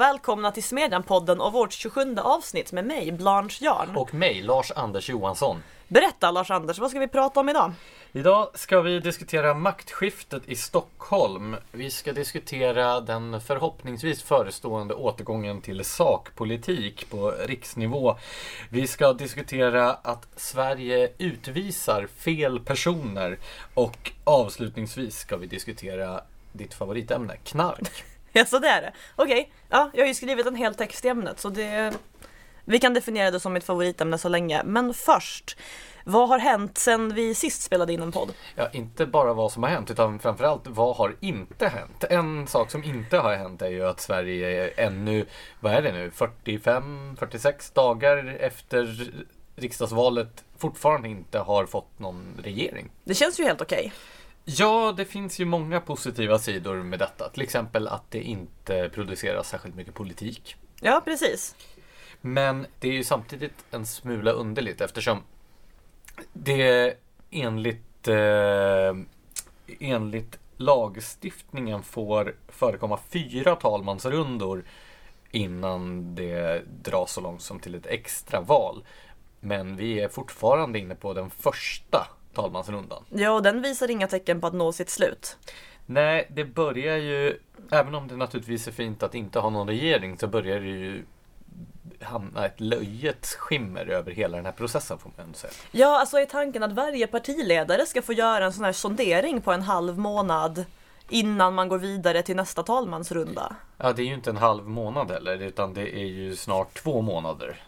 och välkomna till Smedjan-podden och vårt 27 avsnitt med mig, Blanche Jarn. Och mig, Lars Anders Johansson. Berätta Lars-Anders, vad ska vi prata om idag? Idag ska vi diskutera maktskiftet i Stockholm. Vi ska diskutera den förhoppningsvis förestående återgången till sakpolitik på riksnivå. Vi ska diskutera att Sverige utvisar fel personer och avslutningsvis ska vi diskutera ditt favoritämne, knark. Ja, så det är det. Okej, ja, jag har ju skrivit en hel text i ämnet så det... Vi kan definiera det som mitt favoritämne så länge. Men först, vad har hänt sen vi sist spelade in en podd? Ja, inte bara vad som har hänt utan framförallt vad har inte hänt? En sak som inte har hänt är ju att Sverige ännu, vad är det nu, 45-46 dagar efter riksdagsvalet fortfarande inte har fått någon regering. Det känns ju helt okej. Ja, det finns ju många positiva sidor med detta. Till exempel att det inte produceras särskilt mycket politik. Ja, precis. Men det är ju samtidigt en smula underligt eftersom det enligt, eh, enligt lagstiftningen får förekomma fyra talmansrundor innan det dras så långt som till ett extra val. Men vi är fortfarande inne på den första talmansrundan. Ja, och den visar inga tecken på att nå sitt slut. Nej, det börjar ju, även om det naturligtvis är fint att inte ha någon regering, så börjar det ju hamna ett löjets skimmer över hela den här processen får man säga. Ja, alltså är tanken att varje partiledare ska få göra en sån här sondering på en halv månad innan man går vidare till nästa talmansrunda? Ja, det är ju inte en halv månad heller, utan det är ju snart två månader.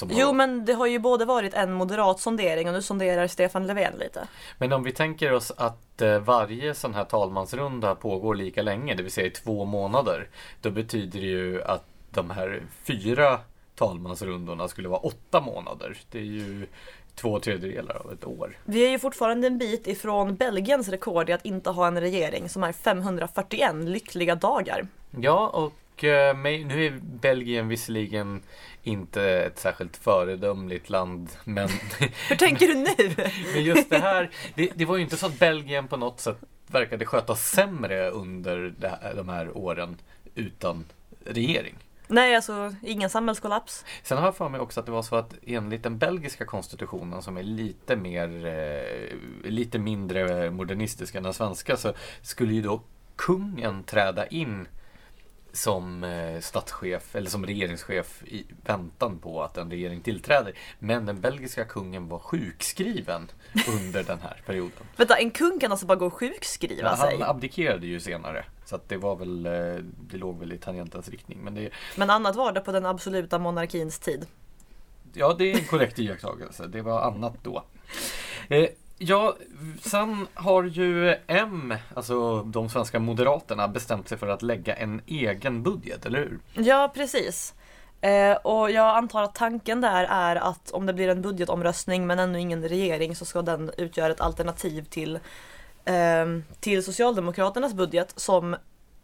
Har- Jo, men det har ju både varit en moderat sondering och nu sonderar Stefan Löfven lite. Men om vi tänker oss att eh, varje sån här talmansrunda pågår lika länge, det vill säga i två månader, då betyder det ju att de här fyra talmansrundorna skulle vara åtta månader. Det är ju två tredjedelar av ett år. Vi är ju fortfarande en bit ifrån Belgiens rekord i att inte ha en regering som är 541 lyckliga dagar. Ja, och eh, nu är Belgien visserligen inte ett särskilt föredömligt land, men, Hur tänker du nu? men just det här, det, det var ju inte så att Belgien på något sätt verkade sköta sämre under här, de här åren utan regering. Nej, alltså ingen samhällskollaps. Sen har jag för mig också att det var så att enligt den belgiska konstitutionen som är lite mer, eh, lite mindre modernistisk än den svenska så skulle ju då kungen träda in som eh, statschef eller som regeringschef i väntan på att en regering tillträder. Men den belgiska kungen var sjukskriven under den här perioden. Vänta, en kung kan alltså bara gå och sjukskriva Ja, sig. han abdikerade ju senare. Så det var väl, eh, det låg väl i tangentens riktning. Men det, Men annat var det på den absoluta monarkins tid. Ja, det är en korrekt iakttagelse. Det var annat då. Eh, ja, sen har ju M, alltså de svenska moderaterna, bestämt sig för att lägga en egen budget, eller hur? Ja, precis. Eh, och jag antar att tanken där är att om det blir en budgetomröstning men ännu ingen regering så ska den utgöra ett alternativ till, eh, till Socialdemokraternas budget som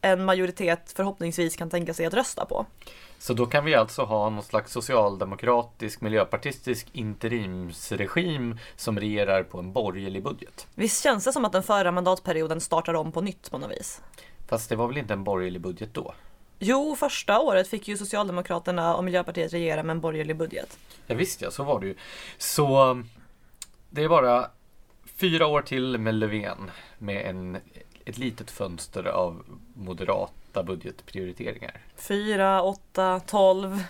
en majoritet förhoppningsvis kan tänka sig att rösta på. Så då kan vi alltså ha någon slags socialdemokratisk, miljöpartistisk interimsregim som regerar på en borgerlig budget. Visst känns det som att den förra mandatperioden startar om på nytt på något vis? Fast det var väl inte en borgerlig budget då? Jo, första året fick ju Socialdemokraterna och Miljöpartiet regera med en borgerlig budget. Ja, visst ja, så var det ju. Så det är bara fyra år till med Löfven med en, ett litet fönster av moderata budgetprioriteringar. 4, 8, 12,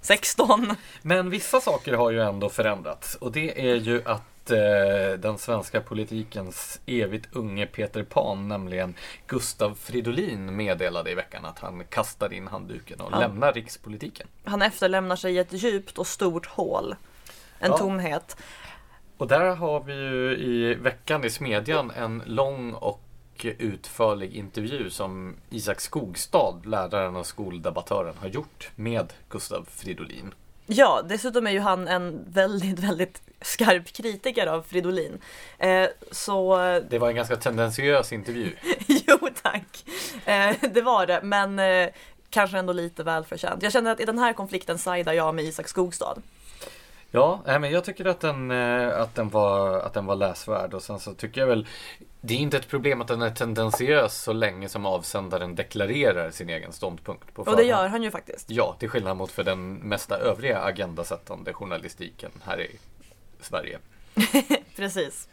16. Men vissa saker har ju ändå förändrats och det är ju att eh, den svenska politikens evigt unge Peter Pan, nämligen Gustav Fridolin, meddelade i veckan att han kastar in handduken och Ja. lämnar rikspolitiken. Han efterlämnar sig ett djupt och stort hål. En Ja. tomhet. Och där har vi ju i veckan i Smedjan en lång och utförlig intervju som Isak Skogstad, läraren och skoldebattören, har gjort med Gustav Fridolin. Ja, dessutom är ju han en väldigt, väldigt skarp kritiker av Fridolin. Eh, så Det var en ganska tendentiös intervju. jo tack. Eh, det var det, men eh, kanske ändå lite välförtjänt. Jag känner att i den här konflikten sidar jag med Isak Skogstad. Ja, nej, men jag tycker att den, eh, att, den var, att den var läsvärd och sen så tycker jag väl Det är inte ett problem att den är tendentiös så länge som avsändaren deklarerar sin egen ståndpunkt på Och det gör han ju faktiskt. Ja, till skillnad mot för den mesta övriga agendasättande journalistiken här i Sverige. Precis.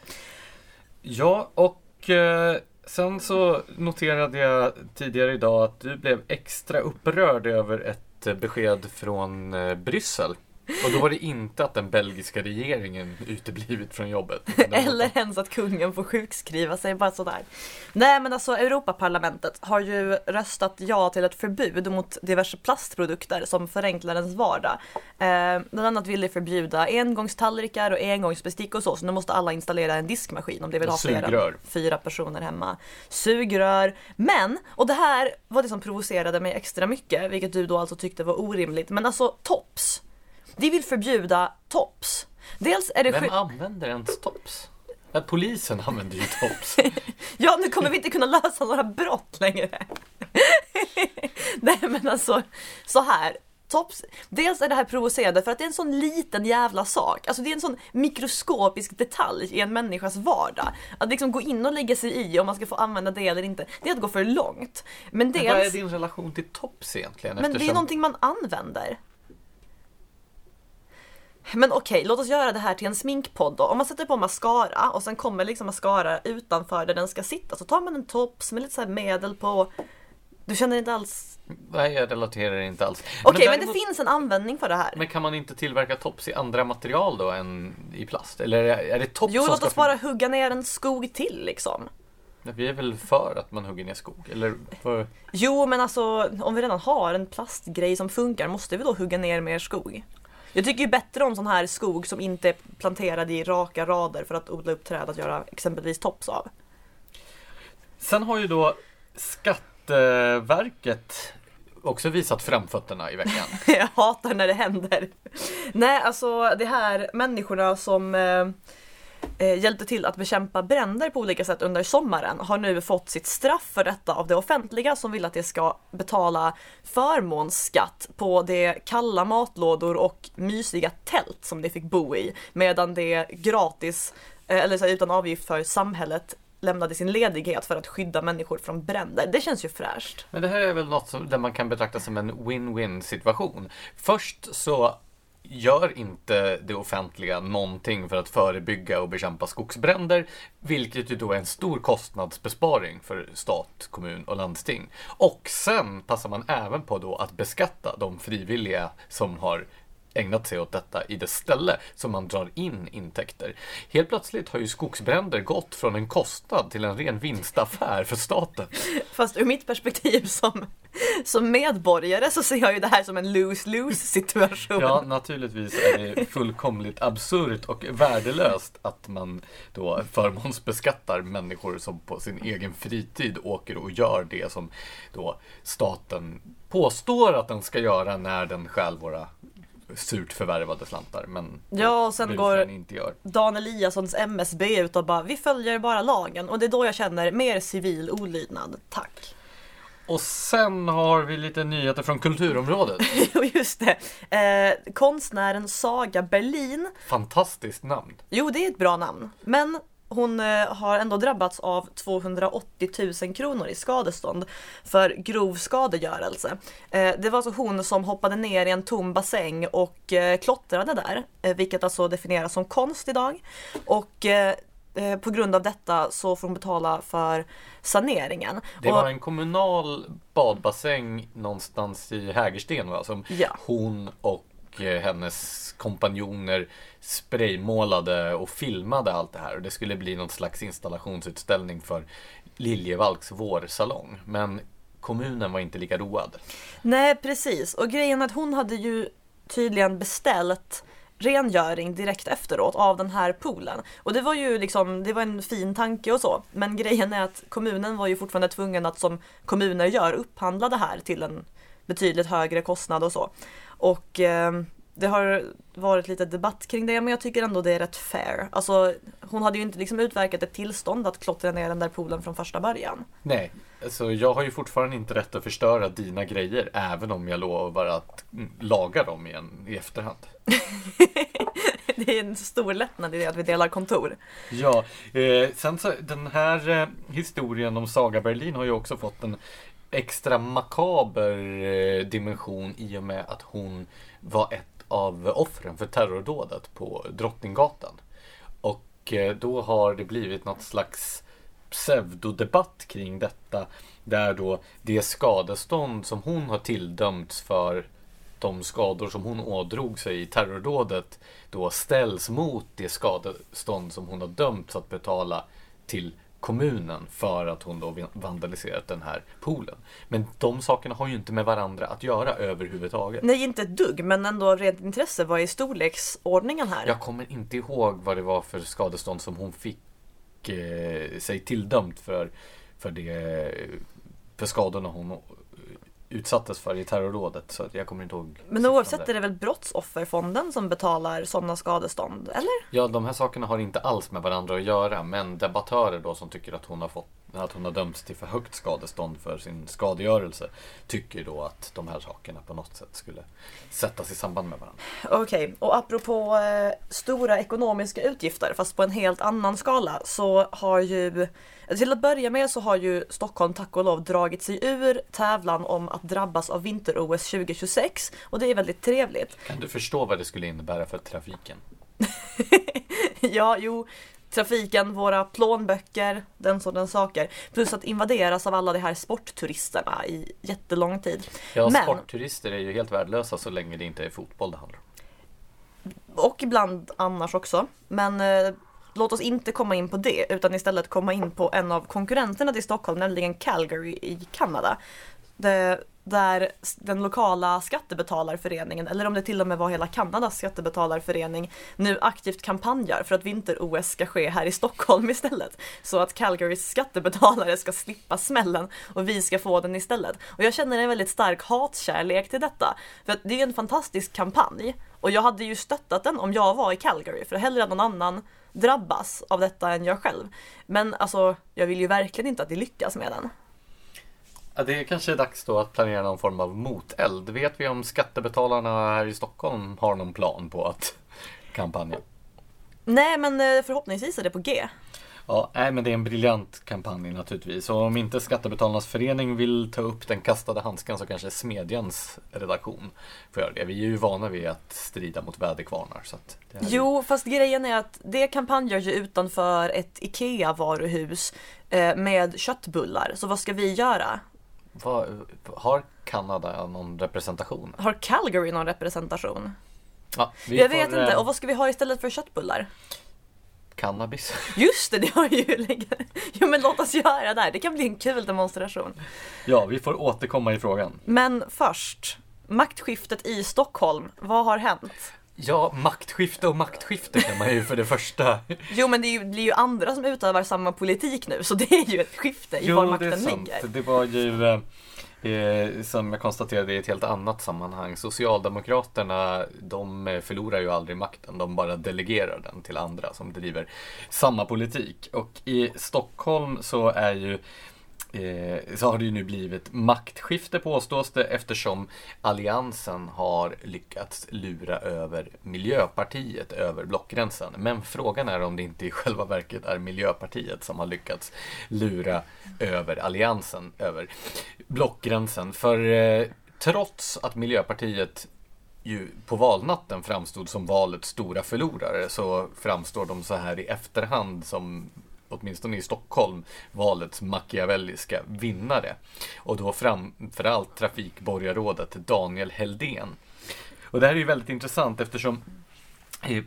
Ja, och eh, sen så noterade jag tidigare idag att du blev extra upprörd över ett eh, besked från eh, Bryssel. Och då var det inte att den belgiska regeringen uteblivit från jobbet. Eller ens att kungen får sjukskriva sig, bara sådär. Nej men alltså Europaparlamentet har ju röstat ja till ett förbud mot diverse plastprodukter som förenklar ens vardag. Eh, bland annat vill de förbjuda engångstallrikar och engångsbestick och så, så nu måste alla installera en diskmaskin om de vill ha fler än fyra personer hemma. Sugrör. Men, och det här var det som provocerade mig extra mycket, vilket du då alltså tyckte var orimligt, men alltså tops. De vill förbjuda tops. Dels är det Vem använder ens tops? Ja, polisen använder ju tops. Ja, nu kommer vi inte kunna lösa några brott längre. Nej men alltså, så här. Tops. Dels är det här provocerande för att det är en sån liten jävla sak. Alltså det är en sån mikroskopisk detalj i en människas vardag. Att liksom gå in och lägga sig i om man ska få använda det eller inte. Det är att gå för långt. Men Men vad är dels, din relation till tops egentligen? men det är Eftersom- någonting man använder. Men okej, låt oss göra det här till en sminkpodd då. Om man sätter på mascara och sen kommer liksom mascara utanför där den ska sitta så tar man en tops med lite så här medel på. Du känner inte alls? Nej, jag relaterar inte alls. Okej, men, däremot- det finns en användning för det här. Men kan man inte tillverka tops i andra material då än i plast? Eller är det tops Jo, som låt oss bara hugga ner en skog till liksom. Vi är väl för att man hugger ner skog? Eller för... Jo, men alltså om vi redan har en plastgrej som funkar måste vi då hugga ner mer skog? Jag tycker ju bättre om sån här skog som inte är planterad i raka rader för att odla upp träd att göra exempelvis tops av. Sen har ju då Skatteverket också visat framfötterna i veckan. Jag hatar när det händer. Nej, alltså det här människorna som eh, eh, hjälpte till att bekämpa bränder på olika sätt under sommaren har nu fått sitt straff för detta av det offentliga som vill att det ska betala förmånsskatt på de kalla matlådor och mysiga tält som de fick bo i medan det gratis, eh, eller så här, utan avgift för samhället lämnade sin ledighet för att skydda människor från bränder. Det känns ju fräscht. Men det här är väl något som, där man kan betrakta som en win-win situation. Först så gör inte det offentliga någonting för att förebygga och bekämpa skogsbränder, vilket ju då är en stor kostnadsbesparing för stat, kommun och landsting. Och sen passar man även på då att beskatta de frivilliga som har ägnat sig åt detta i det ställe som man drar in intäkter. Helt plötsligt har ju skogsbränder gått från en kostnad till en ren vinstaffär för staten. Fast ur mitt perspektiv som, som medborgare så ser jag ju det här som en lose-lose situation. Ja, naturligtvis är det fullkomligt absurt och värdelöst att man då förmånsbeskattar människor som på sin egen fritid åker och gör det som då staten påstår att den ska göra när den stjäl våra surt förvärvade slantar. Men Ja, och sen går- inte gör. Dan Eliassons MSB ut och bara vi följer bara lagen och det är då jag känner mer civil olydnad. Tack. Och sen har vi lite nyheter från kulturområdet. Och just det, eh, konstnären Saga Berlin. Fantastiskt namn. Jo, det är ett bra namn. Men hon eh, har ändå drabbats av 280 000 kronor i skadestånd för grov skadegörelse. Eh, det var alltså hon som hoppade ner i en tom bassäng och eh, klottrade där, vilket alltså definieras som konst idag. Och på grund av detta så får hon betala för saneringen. Det och, var en kommunal badbassäng någonstans i Hägersten va? Som Ja. hon och och eh, hennes kompanjoner spraymålade och filmade allt det här. Och det skulle bli någon slags installationsutställning för Liljevalchs vårsalong. Men kommunen var inte lika road. Nej precis, och grejen är att hon hade ju tydligen beställt rengöring direkt efteråt av den här poolen. Och det var ju liksom, det var en fin tanke och så. Men grejen är att kommunen var ju fortfarande tvungen att som kommuner gör upphandla det här till en betydligt högre kostnad och så. Och eh, det har varit lite debatt kring det men jag tycker ändå det är rätt fair. Alltså hon hade ju inte liksom utverkat ett tillstånd att klottra ner den där poolen från första början. Nej, alltså jag har ju fortfarande inte rätt att förstöra dina grejer även om jag lovar att mm, laga dem igen i efterhand. det är en stor lättnad i det att vi delar kontor. Ja, eh, sen så den här eh, historien om Saga Berlin har ju också fått en extra makaber eh, dimension i och med att hon var ett av offren för terrordådet på Drottninggatan. Och eh, då har det blivit något slags pseudodebatt kring detta. Där då det skadestånd som hon har tilldömts för de skador som hon ådrog sig i terrordådet då ställs mot det skadestånd som hon har dömts att betala till kommunen för att hon då vandaliserat den här poolen. Men de sakerna har ju inte med varandra att göra överhuvudtaget. Nej, inte ett dugg, men ändå rent intresse. Vad är storleksordningen här? Jag kommer inte ihåg vad det var för skadestånd som hon fick eh, sig tilldömt för, för, det, för skadorna hon utsattes för i terrorrådet. Så jag kommer inte ihåg. Men oavsett är det väl Brottsofferfonden som betalar sådana skadestånd, eller? Ja, de här sakerna har inte alls med varandra att göra. Men debattörer då som tycker att hon har fått att hon har dömts till för högt skadestånd för sin skadegörelse tycker då att de här sakerna på något sätt skulle sättas i samband med varandra. Okej, okay. och apropå eh, stora ekonomiska utgifter fast på en helt annan skala så har ju till att börja med så har ju Stockholm tack och lov dragit sig ur tävlan om att drabbas av vinter-OS 2026 och det är väldigt trevligt. Kan du förstå vad det skulle innebära för trafiken? ja, jo, trafiken, våra plånböcker, den sortens saker. Plus att invaderas av alla de här sportturisterna i jättelång tid. Ja, Men, sportturister är ju helt värdelösa så länge det inte är fotboll det handlar om. Och ibland annars också. Men eh, låt oss inte komma in på det utan istället komma in på en av konkurrenterna till Stockholm, nämligen Calgary i Kanada. Det, där den lokala skattebetalarföreningen, eller om det till och med var hela Kanadas skattebetalarförening, nu aktivt kampanjar för att vinter-OS ska ske här i Stockholm istället. Så att Calgarys skattebetalare ska slippa smällen och vi ska få den istället. Och jag känner en väldigt stark hatkärlek till detta. För att det är en fantastisk kampanj och jag hade ju stöttat den om jag var i Calgary för hellre någon annan drabbas av detta än jag själv. Men alltså, jag vill ju verkligen inte att de lyckas med den. Ja, det är kanske dags då att planera någon form av moteld. Vet vi om skattebetalarna här i Stockholm har någon plan på att kampanja? Nej, men eh, förhoppningsvis är det på G. Ja, nej, men det är en briljant kampanj naturligtvis. Och om inte Skattebetalarnas förening vill ta upp den kastade handsken så kanske Smedjans redaktion får göra det. Vi är ju vana vid att strida mot väderkvarnar. Så jo, ju... fast grejen är att det kampanjar ju utanför ett IKEA-varuhus eh, med köttbullar. Så vad ska vi göra? Vad, har Kanada någon representation? Har Calgary någon representation? Ja, jag får, vet inte. Eh, Och vad ska vi ha istället för köttbullar? Cannabis. Just det, det har ju Jo men låt oss göra det här. Det kan bli en kul demonstration. Ja, vi får återkomma i frågan. Men först, maktskiftet i Stockholm. Vad har hänt? Ja, maktskifte och maktskifte kan man ju för det första. jo, men det, ju, är ju andra som utövar samma politik nu, så det är ju ett skifte i jo, var makten ligger. Jo, det är sant. Det var ju eh, Eh, som jag konstaterade i ett helt annat sammanhang. Socialdemokraterna, de förlorar ju aldrig makten. De bara delegerar den till andra som driver samma politik. Och i Stockholm så är ju eh, så har det ju nu blivit maktskifte påstås det eftersom Alliansen har lyckats lura över Miljöpartiet över blockgränsen. Men frågan är om det inte i själva verket är Miljöpartiet som har lyckats lura över Alliansen över blockgränsen. För eh, trots att Miljöpartiet ju på valnatten framstod som valets stora förlorare så framstår de så här i efterhand som åtminstone i Stockholm, valets machiavelliska vinnare. Och då framförallt trafikborgarrådet Daniel Heldén. Och det här är ju väldigt intressant eftersom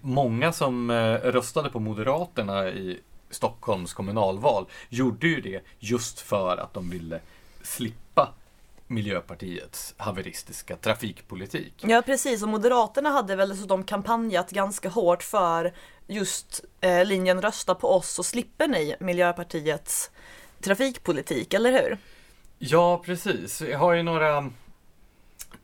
många som eh, röstade på Moderaterna i Stockholms kommunalval gjorde ju det just för att de ville slippa Miljöpartiets haveristiska trafikpolitik. Ja precis och Moderaterna hade väl dessutom kampanjat ganska hårt för just eh, linjen rösta på oss så slipper ni Miljöpartiets trafikpolitik, eller hur? Ja precis, jag har ju några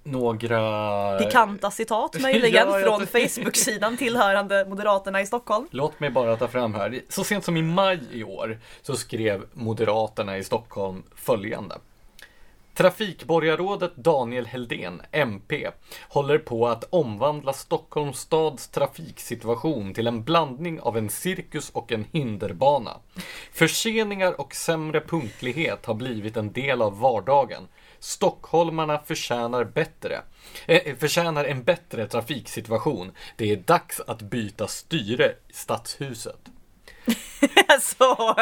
några... Pikanta citat möjligen ja, från Facebook-sidan tillhörande Moderaterna i Stockholm. Låt mig bara ta fram här. Så sent som i maj i år så skrev Moderaterna i Stockholm följande. Trafikborgarrådet Daniel Heldén, MP, håller på att omvandla Stockholms stads trafiksituation till en blandning av en cirkus och en hinderbana. Förseningar och sämre punktlighet har blivit en del av vardagen. Stockholmarna förtjänar bättre. Eh, förtjänar en bättre trafiksituation. Det är dags att byta styre i stadshuset. så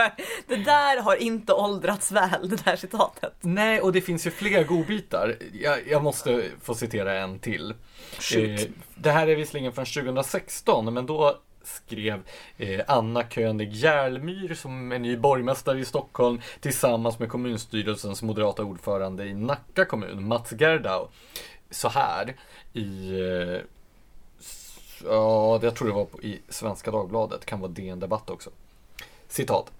det där har inte åldrats väl, det där citatet. Nej, och det finns ju fler godbitar. Jag, jag måste få citera en till. Shoot. Eh, det här är visserligen från 2016, men då skrev eh, Anna König Järlmyr som är ny borgmästare i Stockholm tillsammans med kommunstyrelsens moderata ordförande i Nacka kommun, Mats Gerdau. Så här i eh, Ja, jag tror det var i Svenska Dagbladet, kan vara DN Debatt också. Citat.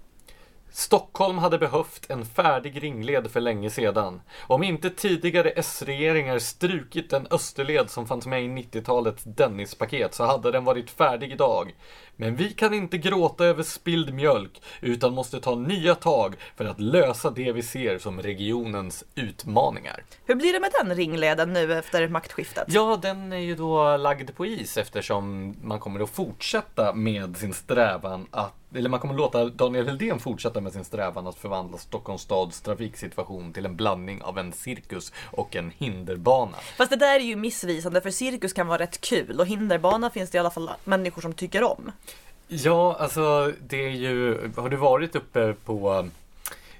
Stockholm hade behövt en färdig ringled för länge sedan. Om inte tidigare S-regeringar strukit den österled som fanns med i 90-talets Dennispaket så hade den varit färdig idag. Men vi kan inte gråta över spilld mjölk utan måste ta nya tag för att lösa det vi ser som regionens utmaningar. Hur blir det med den ringleden nu efter maktskiftet? Ja, den är ju då lagd på is eftersom man kommer att fortsätta med sin strävan att eller man kommer låta Daniel Heldén fortsätta med sin strävan att förvandla Stockholms stads trafiksituation till en blandning av en cirkus och en hinderbana. Fast det där är ju missvisande för cirkus kan vara rätt kul och hinderbana finns det i alla fall människor som tycker om. Ja, alltså det är ju, har du varit uppe på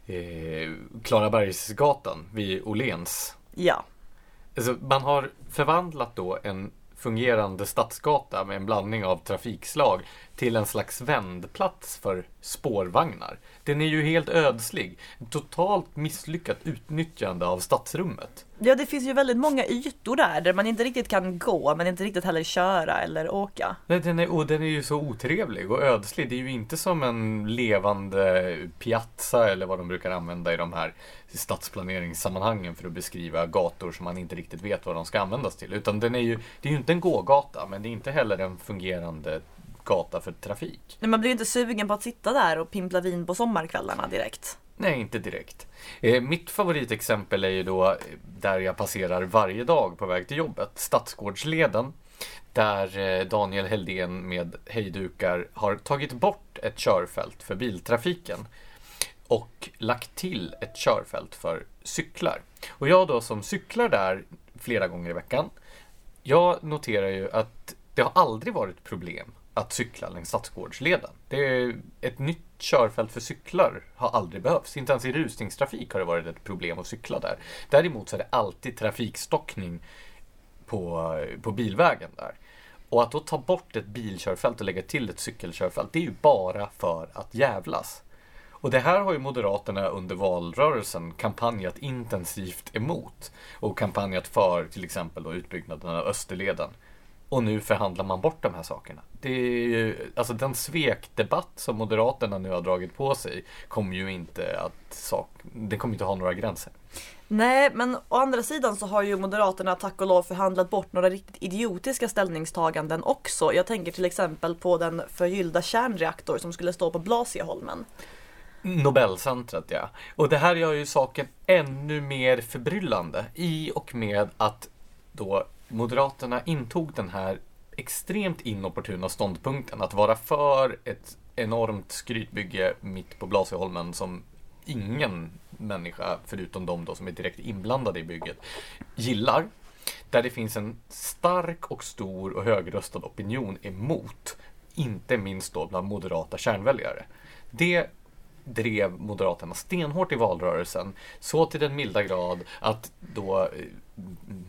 eh, Klarabergsgatan vid Åhléns? Ja. Alltså, man har förvandlat då en fungerande stadsgata med en blandning av trafikslag till en slags vändplats för spårvagnar. Den är ju helt ödslig. Totalt misslyckat utnyttjande av stadsrummet. Ja, det finns ju väldigt många ytor där, där man inte riktigt kan gå, men inte riktigt heller köra eller åka. Nej, den är, och den är ju så otrevlig och ödslig. Det är ju inte som en levande piazza eller vad de brukar använda i de här stadsplaneringssammanhangen för att beskriva gator som man inte riktigt vet vad de ska användas till. Utan den är ju, det är ju inte en gågata, men det är inte heller en fungerande gata för trafik. Men man blir ju inte sugen på att sitta där och pimpla vin på sommarkvällarna direkt. Nej, inte direkt. Eh, mitt favoritexempel är ju då eh, där jag passerar varje dag på väg till jobbet, Stadsgårdsleden. Där eh, Daniel Heldén med hejdukar har tagit bort ett körfält för biltrafiken och lagt till ett körfält för cyklar. Och jag då som cyklar där flera gånger i veckan, jag noterar ju att det har aldrig varit problem att cykla längs Stadsgårdsleden. Det är ett nytt körfält för cyklar har aldrig behövts. Inte ens i rusningstrafik har det varit ett problem att cykla där. Däremot så är det alltid trafikstockning på, på bilvägen där. Och att då ta bort ett bilkörfält och lägga till ett cykelkörfält, det är ju bara för att jävlas. Och det här har ju Moderaterna under valrörelsen kampanjat intensivt emot. Och kampanjat för till exempel då utbyggnaden av Österleden. Och nu förhandlar man bort de här sakerna. Det är ju, alltså den svekdebatt som Moderaterna nu har dragit på sig kommer ju inte att sak, det kommer inte ha några gränser. Nej, men å andra sidan så har ju Moderaterna tack och lov förhandlat bort några riktigt idiotiska ställningstaganden också. Jag tänker till exempel på den förgyllda kärnreaktor som skulle stå på Blasieholmen. Nobelcentret ja. Och det här gör ju saken ännu mer förbryllande i och med att då Moderaterna intog den här extremt inopportuna ståndpunkten att vara för ett enormt skrytbygge mitt på Blasieholmen som ingen människa, förutom de då som är direkt inblandade i bygget, gillar. Där det finns en stark och stor och högröstad opinion emot. Inte minst då bland moderata kärnväljare. Det drev Moderaterna stenhårt i valrörelsen. Så till den milda grad att då eh,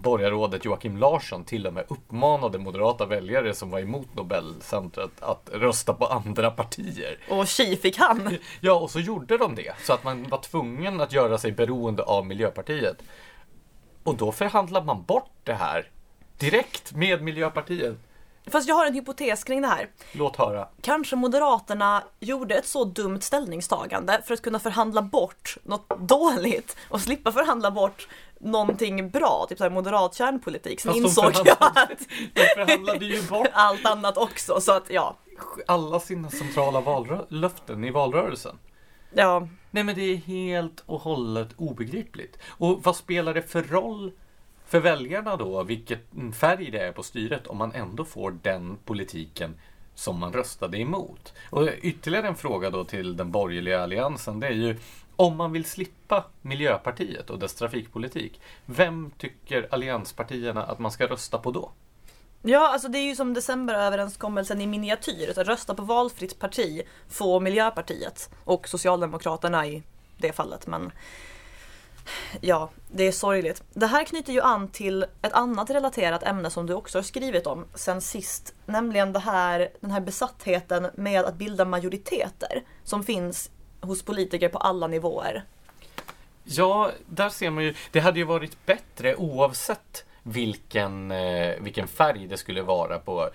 borgarrådet Joakim Larsson till och med uppmanade moderata väljare som var emot Nobelcentret att rösta på andra partier. Och tji fick han! Ja, och så gjorde de det. Så att man var tvungen att göra sig beroende av Miljöpartiet. Och då förhandlar man bort det här direkt med Miljöpartiet. Fast jag har en hypotes kring det här. Låt höra. Kanske Moderaterna gjorde ett så dumt ställningstagande för att kunna förhandla bort något dåligt och slippa förhandla bort någonting bra, typ så här moderat kärnpolitik. Sen Fast insåg jag att De förhandlade ju bort allt annat också, så att ja. alla sina centrala vallöften i valrörelsen. Ja, Nej men det är helt och hållet obegripligt. Och vad spelar det för roll för väljarna då vilken färg det är på styret om man ändå får den politiken som man röstade emot? Och ytterligare en fråga då till den borgerliga alliansen det är ju om man vill slippa Miljöpartiet och dess trafikpolitik, vem tycker allianspartierna att man ska rösta på då? Ja, alltså det är ju som decemberöverenskommelsen i miniatyr. Så rösta på valfritt parti, få Miljöpartiet och Socialdemokraterna i det fallet. Men ja, det är sorgligt. Det här knyter ju an till ett annat relaterat ämne som du också har skrivit om sen sist. Nämligen det här, den här besattheten med att bilda majoriteter som finns hos politiker på alla nivåer. Ja, där ser man ju. Det hade ju varit bättre oavsett vilken, eh, vilken färg det skulle vara på,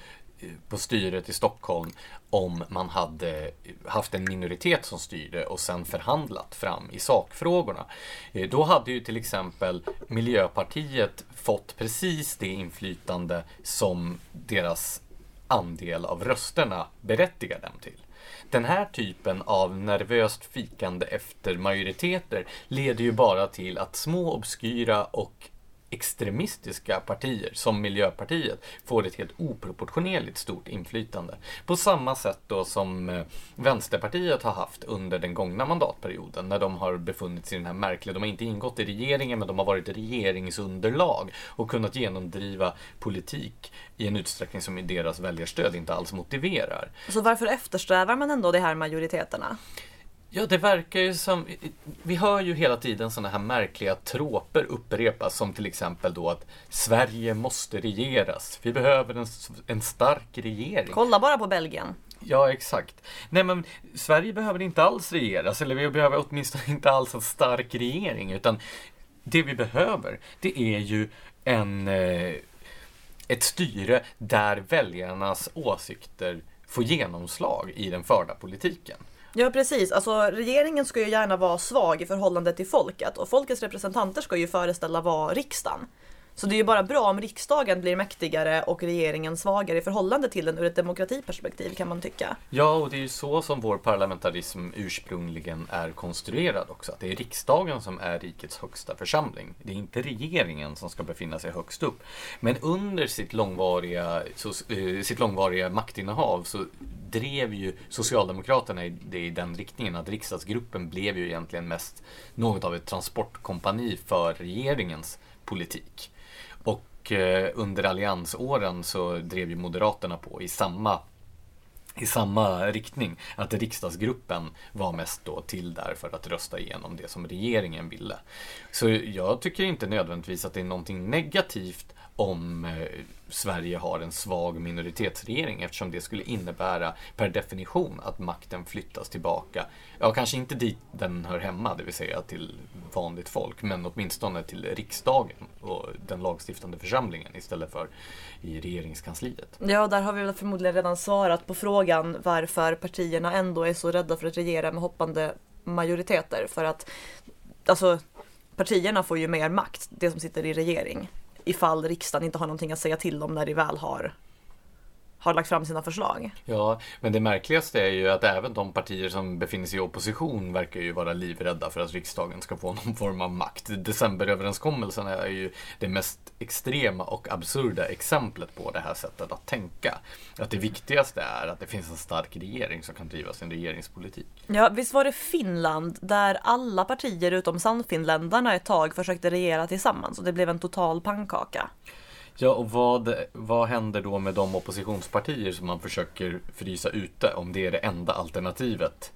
på styret i Stockholm om man hade haft en minoritet som styrde och sen förhandlat fram i sakfrågorna. Eh, då hade ju till exempel Miljöpartiet fått precis det inflytande som deras andel av rösterna berättigar dem till. Den här typen av nervöst fikande efter majoriteter leder ju bara till att små obskyra och extremistiska partier som Miljöpartiet får ett helt oproportionerligt stort inflytande. På samma sätt då som eh, Vänsterpartiet har haft under den gångna mandatperioden när de har befunnit sig i den här märkliga, de har inte ingått i regeringen men de har varit regeringsunderlag och kunnat genomdriva politik i en utsträckning som deras väljarstöd inte alls motiverar. Så varför eftersträvar man ändå de här majoriteterna? Ja, det verkar ju som... Vi hör ju hela tiden sådana här märkliga troper upprepas som till exempel då att Sverige måste regeras. Vi behöver en, en stark regering. Kolla bara på Belgien. Ja, exakt. Nej, men Sverige behöver inte alls regeras, eller vi behöver åtminstone inte alls en stark regering, utan det vi behöver, det är ju en, eh, ett styre där väljarnas åsikter får genomslag i den förda politiken. Ja precis, alltså regeringen ska ju gärna vara svag i förhållande till folket och folkets representanter ska ju föreställa vara riksdagen. Så det är ju bara bra om riksdagen blir mäktigare och regeringen svagare i förhållande till den ur ett demokratiperspektiv kan man tycka. Ja, och det är ju så som vår parlamentarism ursprungligen är konstruerad också. Att det är riksdagen som är rikets högsta församling. Det är inte regeringen som ska befinna sig högst upp. Men under sitt långvariga, så, eh, sitt långvariga maktinnehav så drev ju Socialdemokraterna i, det i den riktningen att riksdagsgruppen blev ju egentligen mest något av ett transportkompani för regeringens politik. Och eh, under alliansåren så drev ju Moderaterna på i samma i samma riktning. Att riksdagsgruppen var mest då till där för att rösta igenom det som regeringen ville. Så jag tycker inte nödvändigtvis att det är någonting negativt om eh, Sverige har en svag minoritetsregering eftersom det skulle innebära per definition att makten flyttas tillbaka. Ja, kanske inte dit den hör hemma, det vill säga till vanligt folk, men åtminstone till riksdagen och den lagstiftande församlingen istället för i regeringskansliet. Ja, där har vi väl förmodligen redan svarat på frågan varför partierna ändå är så rädda för att regera med hoppande majoriteter. För att alltså, partierna får ju mer makt, det som sitter i regering ifall riksdagen inte har någonting att säga till om när de väl har har lagt fram sina förslag. Ja, men det märkligaste är ju att även de partier som befinner sig i opposition verkar ju vara livrädda för att riksdagen ska få någon form av makt. Decemberöverenskommelsen är ju det mest extrema och absurda exemplet på det här sättet att tänka. Att det viktigaste är att det finns en stark regering som kan driva sin regeringspolitik. Ja, visst var det Finland där alla partier utom Sannfinländarna ett tag försökte regera tillsammans och det blev en total pannkaka. Ja, och vad, vad händer då med de oppositionspartier som man försöker frysa ute om det är det enda alternativet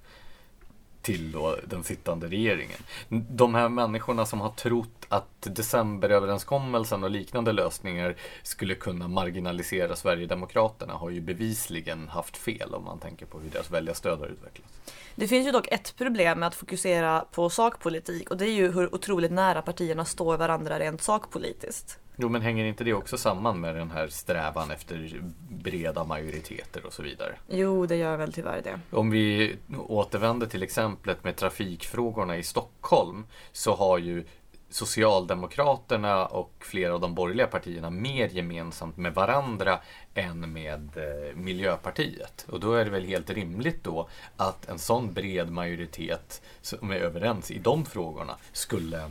till då den sittande regeringen? De här människorna som har trott att decemberöverenskommelsen och liknande lösningar skulle kunna marginalisera Sverigedemokraterna har ju bevisligen haft fel om man tänker på hur deras väljarstöd har utvecklats. Det finns ju dock ett problem med att fokusera på sakpolitik och det är ju hur otroligt nära partierna står varandra rent sakpolitiskt. Jo, men hänger inte det också samman med den här strävan efter breda majoriteter och så vidare? Jo, det gör väl tyvärr det. Om vi återvänder till exemplet med trafikfrågorna i Stockholm så har ju Socialdemokraterna och flera av de borgerliga partierna mer gemensamt med varandra än med eh, Miljöpartiet. Och då är det väl helt rimligt då att en sån bred majoritet som är överens i de frågorna skulle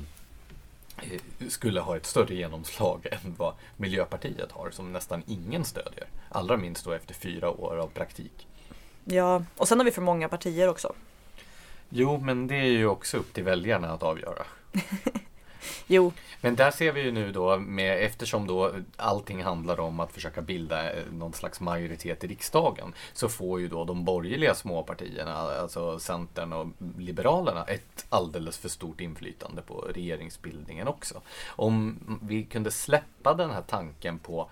skulle ha ett större genomslag än vad Miljöpartiet har, som nästan ingen stödjer. Allra minst då efter fyra år av praktik. Ja, och sen har vi för många partier också. Jo, men det är ju också upp till väljarna att avgöra. Jo, Men där ser vi ju nu då, med, eftersom då allting handlar om att försöka bilda eh, någon slags majoritet i riksdagen, så får ju då de borgerliga småpartierna, alltså Centern och Liberalerna, ett alldeles för stort inflytande på regeringsbildningen också. Om vi kunde släppa den här tanken på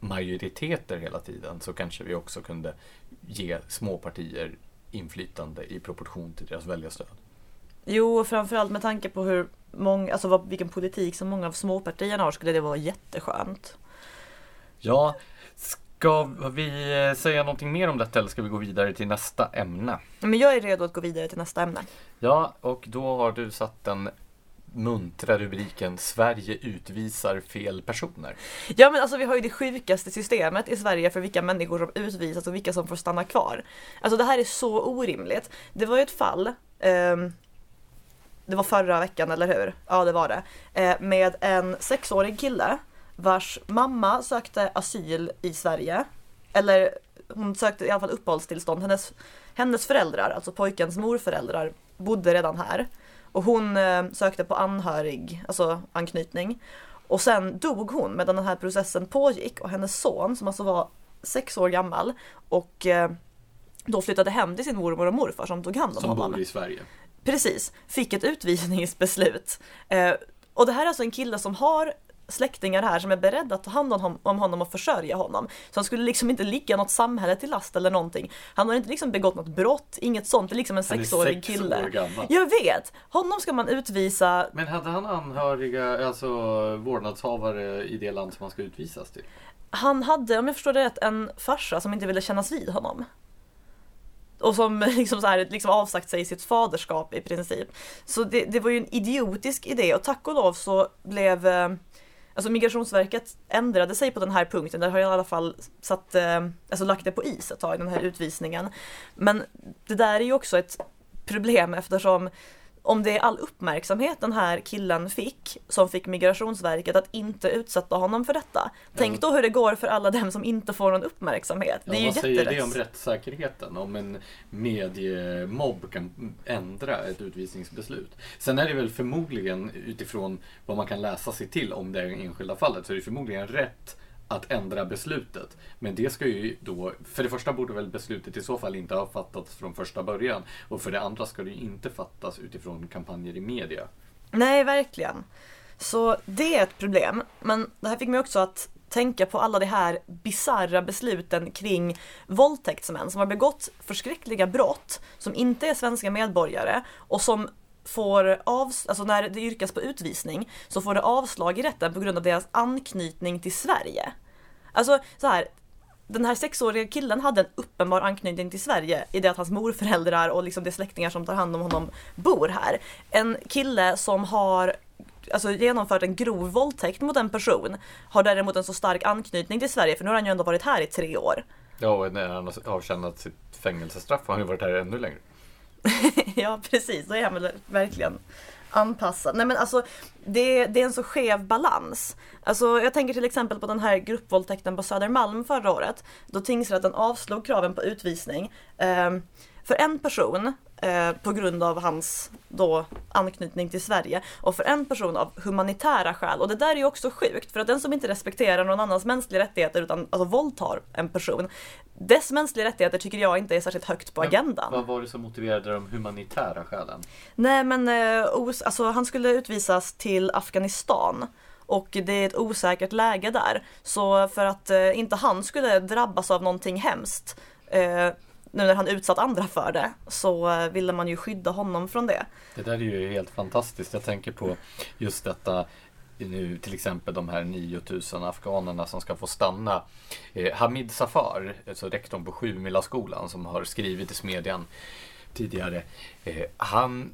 majoriteter hela tiden så kanske vi också kunde ge småpartier inflytande i proportion till deras väljarstöd jo framförallt med tanke på hur många, alltså vad, vilken politik som många av småpartierna har skulle det vara jätteskönt. Ja, ska vi eh, säga någonting mer om detta eller ska vi gå vidare till nästa ämne? Men jag är redo att gå vidare till nästa ämne. Ja, och då har du satt den muntra rubriken Sverige utvisar fel personer. Ja men alltså vi har ju det sjukaste systemet i Sverige för vilka människor som utvisas och vilka som får stanna kvar. Alltså det här är så orimligt. Det var ju ett fall, ehm, det var förra veckan eller hur? Ja det var det. Eh, med en sexårig kille vars mamma sökte asyl i Sverige. Eller hon sökte i alla fall uppehållstillstånd. Hennes, hennes föräldrar, alltså pojkens morföräldrar, bodde redan här. Och hon eh, sökte på anhörig, alltså anknytning. Och sen dog hon medan den här processen pågick och hennes son som alltså var sex år gammal och eh, då flyttade hem till sin mormor och morfar som tog hand om Som honom. bor i Sverige. Precis, fick ett utvisningsbeslut. Eh, och det här är alltså en kille som har släktingar här som är beredda att ta hand om hon- om honom och försörja honom. Så han skulle liksom inte ligga något samhälle till last eller någonting. Han har inte liksom begått något brott, inget sånt. Det är liksom en sexårig sex kille. år gammal. Jag vet! Honom ska man utvisa Men hade han anhöriga, alltså vårdnadshavare i det land som han ska utvisas till? Han hade, om jag förstår det rätt, en farsa som inte ville kännas vid honom. Och som liksom, så här, liksom avsagt sig sitt faderskap i princip. Så det, det var ju en idiotisk idé och tack och lov så blev eh, Alltså Migrationsverket ändrade sig på den här punkten, där har jag i alla fall satt, eh, alltså lagt det på is ett tag, den här utvisningen. Men det där är ju också ett problem eftersom om det är all uppmärksamhet den här killen fick, som fick Migrationsverket att inte utsätta honom för detta. Tänk då hur det går för alla dem som inte får någon uppmärksamhet. Det är Ja, ju vad säger det om rättssäkerheten? Om en mediemobb kan ändra ett utvisningsbeslut. Sen är det väl förmodligen utifrån vad man kan läsa sig till om det enskilda fallet så är det förmodligen rätt att ändra beslutet. Men det ska ju då, för det första borde väl beslutet i så fall inte ha fattats från första början. Och för det andra ska det ju inte fattas utifrån kampanjer i media. Nej, verkligen. Så det är ett problem. Men det här fick mig också att tänka på alla de här bizarra besluten kring våldtäktsmän som har begått förskräckliga brott, som inte är svenska medborgare och som får av, alltså när det yrkas på utvisning så får det avslag i rätten på grund av deras anknytning till Sverige. Alltså så här, den här sexåriga killen hade en uppenbar anknytning till Sverige i det att hans morföräldrar och liksom de släktingar som tar hand om honom bor här. En kille som har alltså, genomfört en grov våldtäkt mot en person har däremot en så stark anknytning till Sverige för nu har han ju ändå varit här i tre år. Ja, och när han har avtjänat sitt fängelsestraff har han ju varit här ännu längre. ja precis, då är han väl verkligen anpassad. Nej men alltså det, det är en så skev balans. Alltså jag tänker till exempel på den här gruppvåldtäkten på Södermalm förra året. Då tingsrätten avslog kraven på utvisning. Eh, för en person eh, på grund av hans då anknytning till Sverige och för en person av humanitära skäl. Och det där är ju också sjukt för att den som inte respekterar någon annans mänskliga rättigheter utan alltså våldtar en person. Dess mänskliga rättigheter tycker jag inte är särskilt högt på Men agendan. Vad var det som motiverade de humanitära skälen? Nej men eh, os- alltså, han skulle utvisas till Afghanistan. Och det är ett osäkert läge där. Så för att eh, inte han skulle drabbas av någonting hemskt eh, nu när han utsatt andra för det så eh, ville man ju skydda honom från det. Det där är ju helt fantastiskt. Jag tänker på just detta eh, nu till exempel de här 9000 afghanerna som ska få stanna. Eh, Hamid Safar, alltså rektorn på Sjumilaskolan som har skrivit i Smedjan tidigare. Eh, han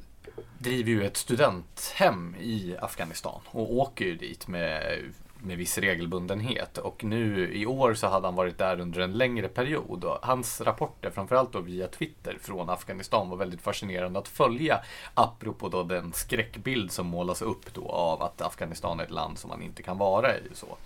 driver ju ett studenthem i Afghanistan och åker ju dit med med viss regelbundenhet och nu i år så hade han varit där under en längre period och hans rapporter, framförallt då via Twitter från Afghanistan var väldigt fascinerande att följa apropå då den skräckbild som målas upp då av att Afghanistan är ett land som man inte kan vara i. Så.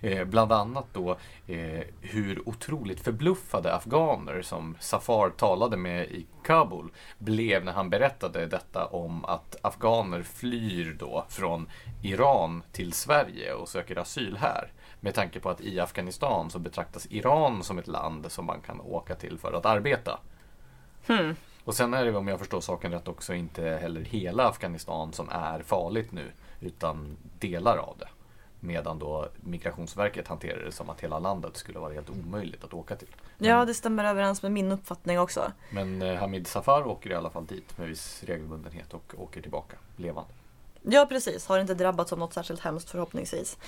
Eh, bland annat då eh, hur otroligt förbluffade afghaner som Safar talade med i Kabul blev när han berättade detta om att afghaner flyr då från Iran till Sverige och söker asyl här. Med tanke på att i Afghanistan så betraktas Iran som ett land som man kan åka till för att arbeta. Hmm. Och sen är det om jag förstår saken rätt också inte heller hela Afghanistan som är farligt nu utan delar av det. Medan då Migrationsverket hanterar det som att hela landet skulle vara helt omöjligt att åka till. Men, Ja, det stämmer överens med min uppfattning också. men eh, Hamid Safar åker i alla fall dit med viss regelbundenhet och åker tillbaka levande. Ja precis, har inte drabbats av något särskilt hemskt förhoppningsvis.